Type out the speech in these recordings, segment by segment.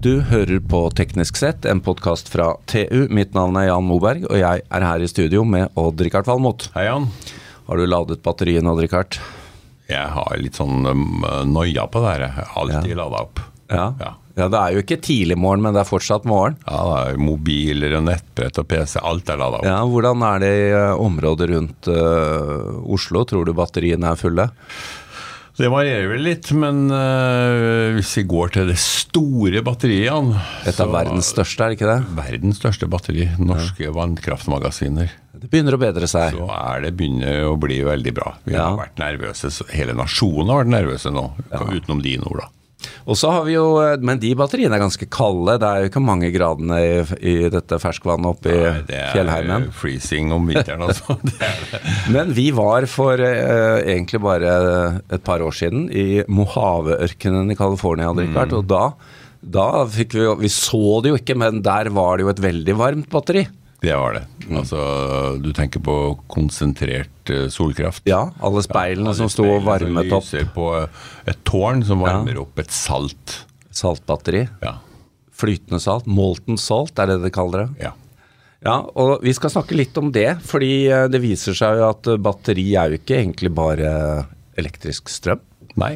Du hører på Teknisk sett, en podkast fra TU. Mitt navn er Jan Moberg, og jeg er her i studio med Odd-Rikard Valmot. Hei, Jan. Har du ladet batteriene, Odd-Rikard? Jeg har litt sånn um, noia på det her. Jeg har alltid ja. lada opp. Ja. Ja. ja. det er jo ikke tidlig morgen, men det er fortsatt morgen. Ja, det er mobiler og nettbrett og PC. Alt er lada opp. Ja, Hvordan er det i området rundt uh, Oslo? Tror du batteriene er fulle? Det varierer vel litt, men uh, hvis vi går til det store batteriet Et av verdens største, er det ikke det? Verdens største batteri. Norske ja. vannkraftmagasiner. Det begynner å bedre seg. Så er det begynner å bli veldig bra. Vi ja. har vært nervøse, hele nasjonen har vært nervøse nå, ja. utenom dine ord, da. Og så har vi jo, Men de batteriene er ganske kalde. Det er jo ikke mange gradene i, i dette ferskvannet oppe i fjellheimen. Det er freezing om vinteren, altså. det det. men vi var for eh, egentlig bare et par år siden i Mojave-ørkenen i California, Richard, mm. og da, da fikk vi Vi så det jo ikke, men der var det jo et veldig varmt batteri. Det var det. Mm. Altså, du tenker på konsentrert uh, solkraft? Ja, alle speilene ja, alle som sto og varmet opp. Lyser på et tårn som varmer ja. opp et salt. Saltbatteri. Ja. Flytende salt. Molten salt, er det det kaller det? Ja. Ja, og Vi skal snakke litt om det, fordi eh, det viser seg jo at batteri er jo ikke egentlig bare elektrisk strøm. Nei.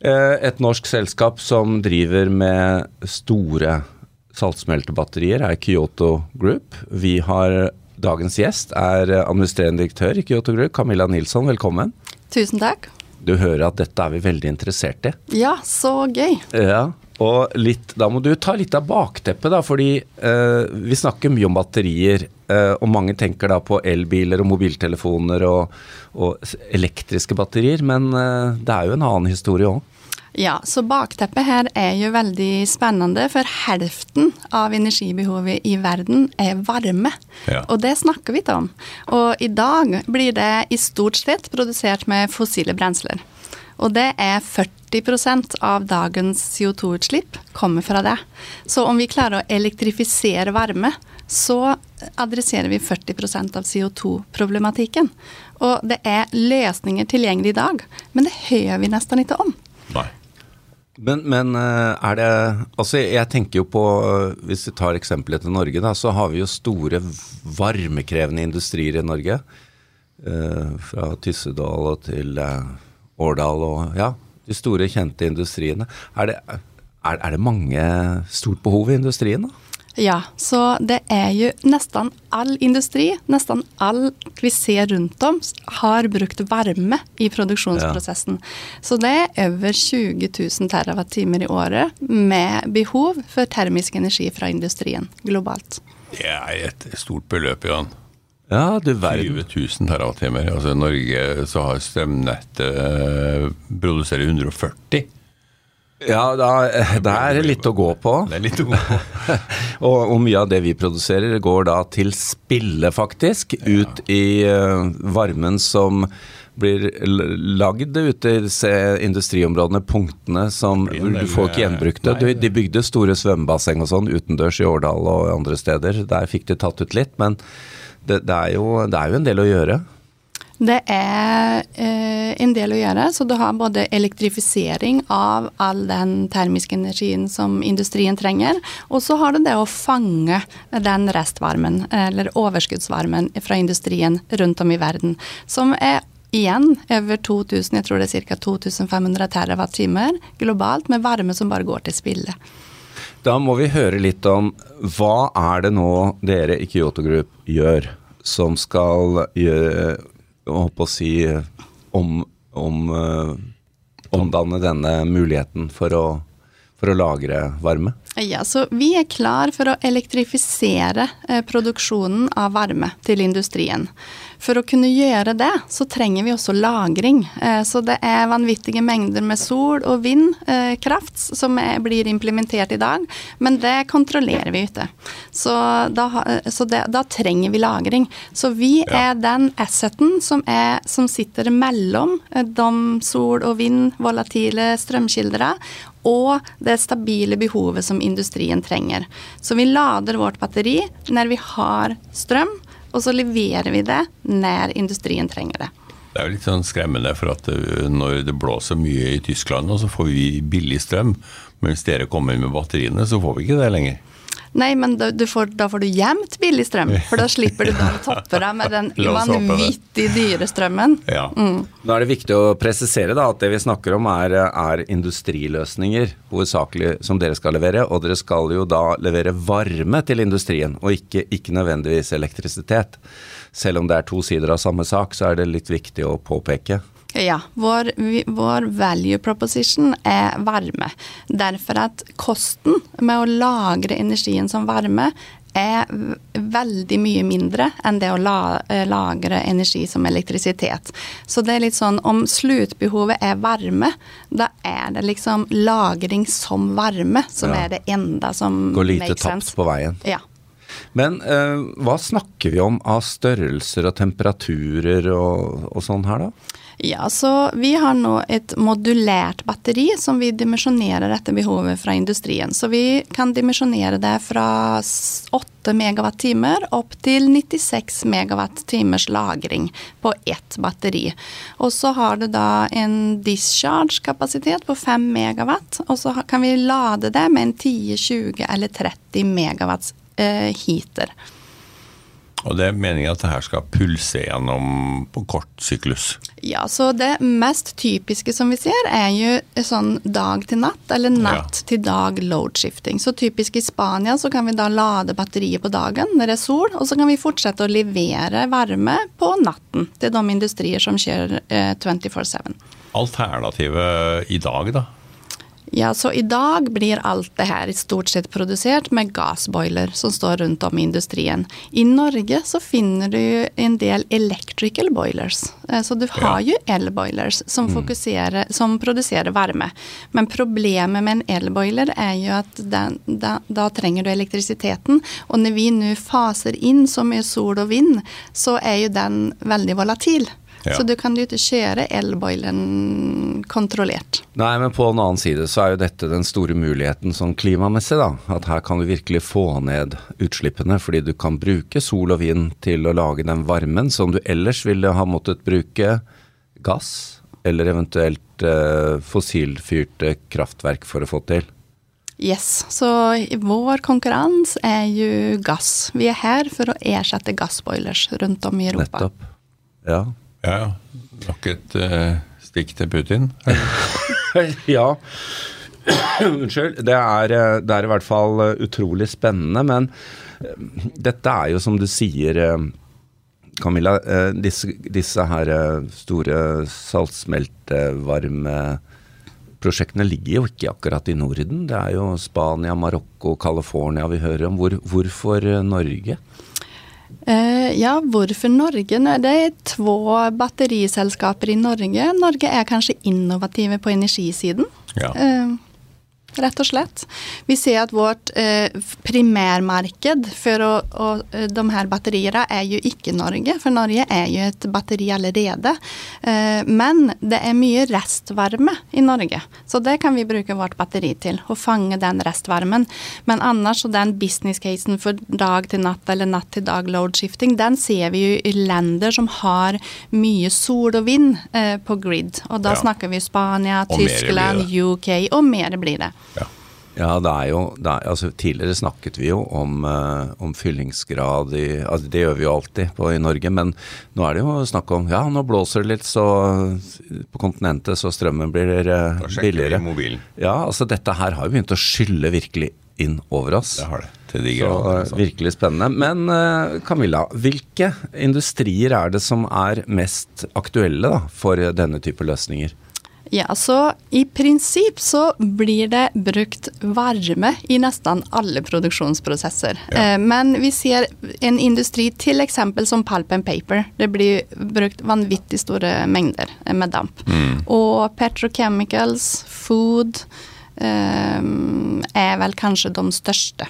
Eh, et norsk selskap som driver med store saltsmeltebatterier er Kyoto Group. Vi har Dagens gjest er administrerende direktør i Kyoto Group, Camilla Nilsson. Velkommen. Tusen takk. Du hører at dette er vi veldig interessert i. Ja, så gøy. Ja, og litt, Da må du ta litt av bakteppet, da, fordi eh, vi snakker mye om batterier. Eh, og mange tenker da på elbiler og mobiltelefoner og, og elektriske batterier, men eh, det er jo en annen historie òg. Ja, så bakteppet her er jo veldig spennende, for helften av energibehovet i verden er varme. Ja. Og det snakker vi ikke om. Og i dag blir det i stort sett produsert med fossile brensler. Og det er 40% av dagens CO2-utslipp kommer fra det. Så om vi klarer å elektrifisere varme, så adresserer vi 40% av CO2-problematikken. Og det er løsninger tilgjengelig i dag, men det hører vi nesten ikke om. Men, men, eh, er det Altså, jeg tenker jo på eh, Hvis vi tar eksempelet til Norge, da, så har vi jo store varmekrevende industrier i Norge. Eh, fra Tyssedal og til eh, Årdal og ja, de store, kjente industriene. Er det, er, er det mange stort behov i industrien, da? Ja, så det er jo nesten all industri, nesten alt vi ser rundt om, har brukt varme i produksjonsprosessen. Ja. Så det er over 20 000 TWh i året med behov for termisk energi fra industrien globalt. Det er et stort beløp, Jan. Ja, du verden. 20 000 TWh. Altså I Norge så har strømnettet eh, produserer 140 ja, da, det er litt å gå på. Det er litt å gå på. og, og, mye av det vi produserer går da til spille, faktisk. Ut i uh, varmen som blir lagd ute i industriområdene, punktene som du får ikke gjenbrukt det. De bygde store svømmebasseng og sånn utendørs i Årdal og andre steder. Der fikk de tatt ut litt, men det, det, er, jo, det er jo en del å gjøre. Det er eh, en del å gjøre. Så du har både elektrifisering av all den termiske energien som industrien trenger, og så har du det å fange den restvarmen, eller overskuddsvarmen fra industrien rundt om i verden, som er igjen over 2000, jeg tror det er ca. 2500 terawattimer globalt med varme som bare går til spille. Da må vi høre litt om hva er det nå dere i Kyoto Group gjør som skal gjøre holdt å si om, om uh, omdanne denne muligheten for å, for å lagre varme? Ja, så Vi er klar for å elektrifisere eh, produksjonen av varme til industrien. For å kunne gjøre det, så trenger vi også lagring. Eh, så det er vanvittige mengder med sol- og vindkraft eh, som blir implementert i dag, men det kontrollerer vi ute. Så da, eh, så det, da trenger vi lagring. Så vi er den asseten som, er, som sitter mellom de sol- og vind, volatile strømkildene, og det stabile behovet som industrien trenger. Så vi lader vårt batteri når vi har strøm, og så leverer vi det når industrien trenger det. Det er jo litt sånn skremmende, for at eh, når det blåser mye i Tyskland, så får vi billig strøm. Men hvis dere kommer med batteriene, så får vi ikke det lenger. Nei, men da, du får, da får du gjemt billig strøm, for da slipper du å toppe deg med den vanvittig dyre strømmen. Ja. da er det viktig å presisere da, at det vi snakker om er, er industriløsninger hovedsakelig som dere skal levere. Og dere skal jo da levere varme til industrien, og ikke, ikke nødvendigvis elektrisitet. Selv om det er to sider av samme sak, så er det litt viktig å påpeke. Ja, vår, vår value proposition er varme. Derfor at kosten med å lagre energien som varme er veldig mye mindre enn det å la, eh, lagre energi som elektrisitet. Så det er litt sånn om slutbehovet er varme, da er det liksom lagring som varme som Ja. er det enda som Går lite tapt på veien. Ja. Men eh, hva snakker vi om av størrelser og temperaturer og, og sånn her, da? Ja, så vi har nå et modulært batteri som vi dimensjonerer etter behovet fra industrien. Så vi kan dimensjonere det fra 8 megawatt-timer opp til 96 megawatt-timers lagring på ett batteri. Og så har det da en discharge-kapasitet på 5 megawatt, og så kan vi lade det med en 10, 20 eller 30 megawatts eh, heater. Og det er meningen at det her skal pulse gjennom på kort syklus. Ja, så det mest typiske som vi ser er jo sånn dag til natt, eller natt til dag load shifting. Så typisk i Spania så kan vi da lade batteriet på dagen når det er sol, og så kan vi fortsette å levere varme på natten til de industrier som kjører eh, 24-7. Alternativet i dag, da? Ja, så i dag blir alt det her i stort sett produsert med gassboiler som står rundt om i industrien. I Norge så finner du en del electrical boilers. Eh, Så du har jo elboilers som, som produserer varme. Men problemet med en elboiler er jo at den, da, da trenger du elektrisiteten. Og når vi nå faser inn så mye sol og vind, så er jo den veldig volatil. Ja. Så du kan jo ikke kjøre elboileren kontrollert. Nei, men på en annen side så er jo dette den store muligheten sånn klimamessig, da. At her kan du virkelig få ned utslippene, fordi du kan bruke sol og vind til å lage den varmen som du ellers ville ha måttet bruke gass, eller eventuelt eh, fossilfyrte kraftverk for å få til. Yes, så vår konkurranse er jo gass. Vi er her for å erstatte gassboilers rundt om i Europa. Nettopp. Ja. Ja. Nok et uh, stikk til Putin. ja. Unnskyld. Det er, eh, det er i hvert fall eh, utrolig spennende, men dette er jo som du sier, Camilla, disse, disse her store store saltsmeltevarmeprosjektene ligger jo ikke akkurat i Norden. Det er jo Spania, Marokko, California vi hører om. Hvor, hvorfor Norge? Eh, ja, hvorfor Norge? Det er to batteriselskaper i Norge. Norge er kanskje innovative på energisiden. Ja. Rett og slett. Vi ser at vårt eh, primærmarked for å, å, eh, de her batteriene er jo ikke Norge, for Norge er jo et batteri allerede. Eh, men det er mye restvarme i Norge, så det kan vi bruke vårt batteri til. Å fange den restvarmen. Men annars, så den business casen for dag til natt eller natt til dag load shifting, den ser vi jo i länder som har mye sol og vind eh, på grid. Og da Ja. snakker vi Spania, Og Tyskland. UK, og mer blir det. Ja. Ja, det er jo det er, altså, Tidligere snakket vi jo om, uh, om fyllingsgrad i altså, Det gjør vi jo alltid på, i Norge, men nå er det jo snakk om Ja, nå blåser det litt, så på kontinentet så strømmen blir uh, Da sjekker vi billigere. Ja, altså dette her har jo begynt å skylle virkelig inn over oss. Det har det. Til de grader. eh, altså. virkelig spennende. Men eh, Camilla, hvilke industrier er det som er mest aktuelle da, for denne type løsninger? Ja, så I prinsipp så blir det brukt varme i nesten alle produksjonsprosesser. Ja. Eh, Men vi ser en industri f.eks. som pulp and paper. Det blir brukt vanvittig store mengder eh, med damp. Og petrochemicals, food eh, er vel kanskje de største.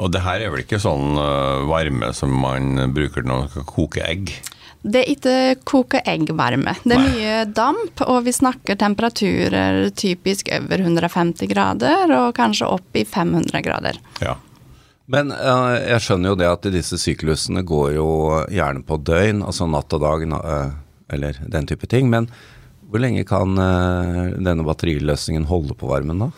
Og det her er vel ikke sånn varme som man bruker når man skal koke egg? Det er ikke koke egg-varme. Det er mye damp, og vi snakker temperaturer typisk over 150 grader, og kanskje opp i 500 grader. Ja. Men uh, jeg skjønner jo det at disse syklusene går jo gjerne på døgn, altså natt og dag, eh, eller den type ting. Men Hvor lenge kan uh, denne batteriløsningen holde på varmen da?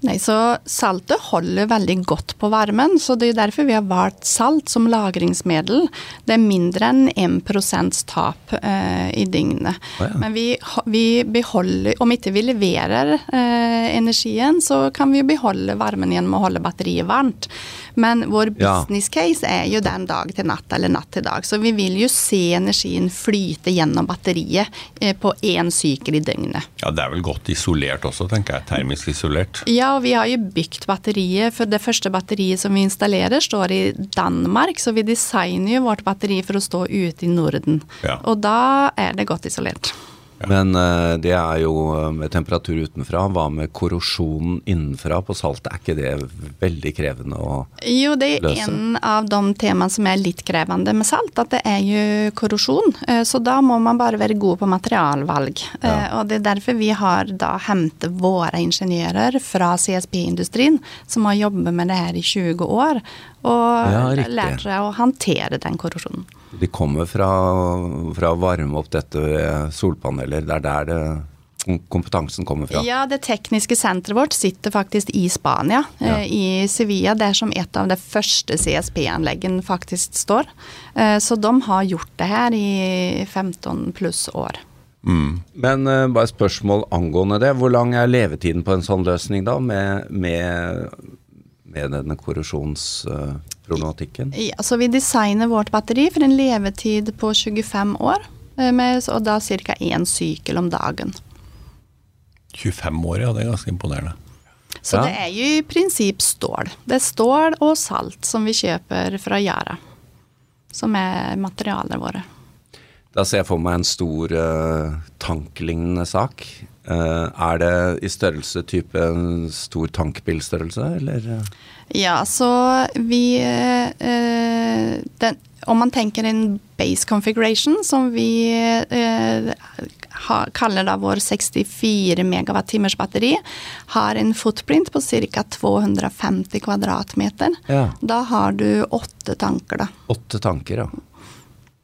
Nei, så Saltet holder veldig godt på varmen, så det er derfor vi har valgt salt som lagringsmiddel. Det er mindre enn 1 tap eh, i dygnet. Oh, ja. Men vi, vi, beholder Om ikke vi leverer eh, energien, så kan vi beholde varmen gjennom å holde batteriet varmt. Men vår business case er jo den dag til natt eller natt til dag. Så vi vil jo se energien flyte gjennom batteriet eh, på én sykkel i døgnet. Ja, Det er vel godt isolert også, tenker jeg. Termisk isolert. Ja, og vi har jo bygd batteriet, for det første batteriet som vi installerer, står i Danmark. Så vi designer jo vårt batteri for å stå ute i Norden. Ja. Og da er det godt isolert. Men uh, det er jo eh, med temperatur utenfra. Hva med korrosjonen innenfra på saltet? Er ikke det veldig krevende å løse? Jo, det er løse? en av de temaene som er litt krevende med salt. At det er jo korrosjon. Uh, så da må man bare være god på materialvalg. Ja. Og det er derfor vi har da hentet våre ingeniører fra CSP-industrien, som har jobbet med det her i 20 år, og ja, lært seg å håndtere den korrosjonen. De kommer fra, fra å varme opp dette ved solpaneler. Det er der det kompetansen kommer fra? Ja, det tekniske senteret vårt sitter faktisk i Spania, ja. Eh, i Sevilla. Det er som et av de første CSP-anleggene faktisk står. Eh, så de har gjort det her i 15 pluss år. Mm. Men uh, bare spørsmål angående det. Hvor lang er levetiden på en sånn løsning da, med, med, med denne korrosjons... Uh. Ja, så vi designer vårt batteri for en levetid på 25 år, eh, med, og da ca. én sykkel om dagen. 25 år, ja. Det er ganske imponerende. Så ja. det er jo i prinsipp stål. Det er stål og salt som vi kjøper fra Yara. Som er materialene våre. Da ser jeg for meg en stor uh, tanklignende sak. Uh, er det i størrelse type en stor tankbilstørrelse, eller? Ja, så vi eh, den, Om man tenker en base configuration, som vi eh, ha, kaller da vår 64 megawattimers batteri, har en footprint på ca. 250 kvadratmeter. Ja. Da har du åtte tanker, da. Åtte tanker, ja.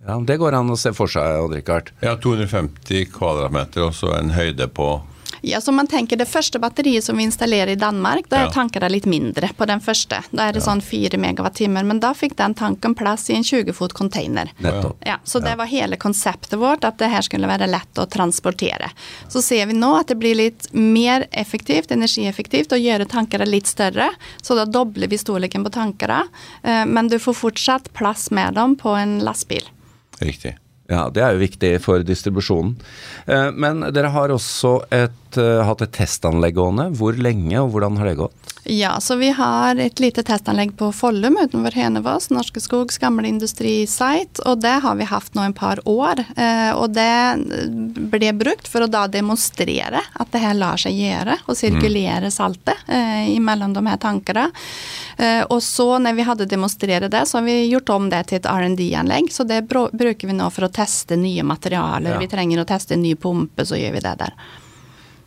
Ja, Det går an å se for seg, Odd-Rikard. Ja, 250 kvadratmeter og så en høyde på Ja, så man tenker Det første batteriet som vi installerer i Danmark, da er ja. tankene litt mindre på den første. Da er det ja. sånn 4 megawattimer. Men da fikk den tanken plass i en 20 fot container. Ja, så det var hele konseptet vårt, at det her skulle være lett å transportere. Så ser vi nå at det blir litt mer effektivt, energieffektivt, å gjøre tankene litt større. Så da dobler vi storleken på tankene. Eh, men du får fortsatt plass med dem på en lastebil. Riktig. Ja, det er jo viktig for distribusjonen. Eh, men dere har også et, eh, hatt et testanlegg gående. Hvor lenge og hvordan har det gått? Ja, så vi har et lite testanlegg på Follum utenfor Hønevås, Norske Skogs gamle industrisite. Og det har vi hatt nå en par år. Eh, og det ble brukt for å da demonstrere at det her lar seg gjøre, å sirkulere saltet eh, mellom de her tankene. Eh, og så når vi hadde demonstrert det, så har vi gjort om det til et R&D-anlegg. Så det bruker vi nå for å teste nye materialer. Ja. Vi trenger å teste en ny pumpe, så gjør vi det der.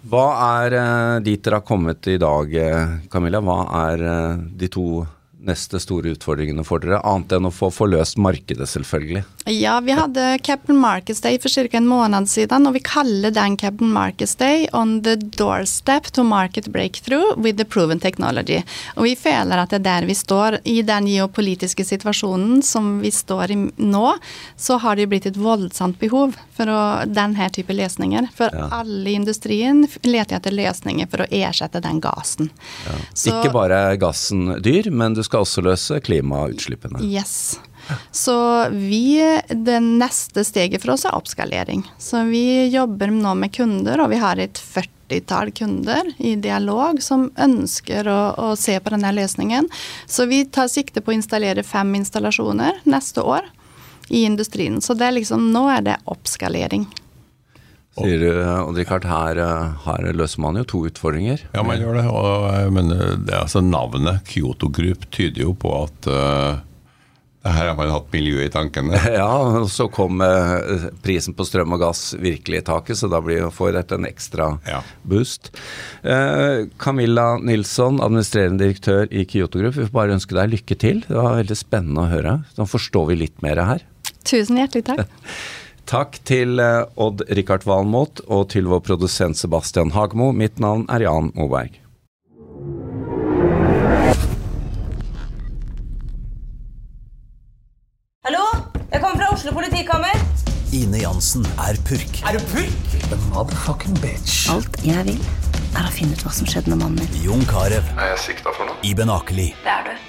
Hva er eh, dit dere har kommet i dag, eh, Camilla? Hva er eh, de to neste store utfordringene for dere, annet enn å få forløst markedet, selvfølgelig? Ja, vi hadde Captain Markets Day for ca. en måned siden, og vi kaller den Captain Markets Day on the doorstep to market breakthrough with the proven technology. Og vi føler at det er der vi står. I den geopolitiske situasjonen som vi står i nå, så har det blitt et voldsomt behov for å, denne type løsninger. For ja. alle i industrien leter etter løsninger for å erstatte den gassen. Ja. Så, Ikke bare er gassen dyr, men du skal også løse klimautslippene. Yes. Så vi, det neste steget for oss er oppskalering. Så vi jobber nå med kunder, og vi har et 40-tall kunder i dialog som ønsker å, å, se på denne løsningen. Så vi tar sikte på å installere fem installasjoner neste år i industrien. Så det er liksom, nå er det oppskalering. Sier du, Odd-Rikard, her, her, løser man jo to utfordringer. Ja, man gjør det. Og, men det, altså, navnet Kyoto Group tyder jo på at uh, her har man hatt miljø i tankene. Ja, og så kom uh, prisen på strøm og gass virkelig i taket, så da blir, får dette en ekstra ja. boost. Uh, Camilla Nilsson, administrerende direktør i Kyoto Group, vi får bare ønske deg lykke til. Det var veldig spennende å høre. Da forstår vi litt mer her. Tusen hjertelig takk. Takk til eh, Odd Rikard Valmot og til vår produsent Sebastian Hagmo. Mitt navn er Jan Moberg. Hallo? Jeg kommer fra Oslo politikammer. Ine Jansen er purk. Er du purk? The motherfucking bitch. Alt jeg vil, er å finne ut hva som skjedde med mannen min. Jon Carew. Er jeg sikta for noe? Iben Akeli. Det er du.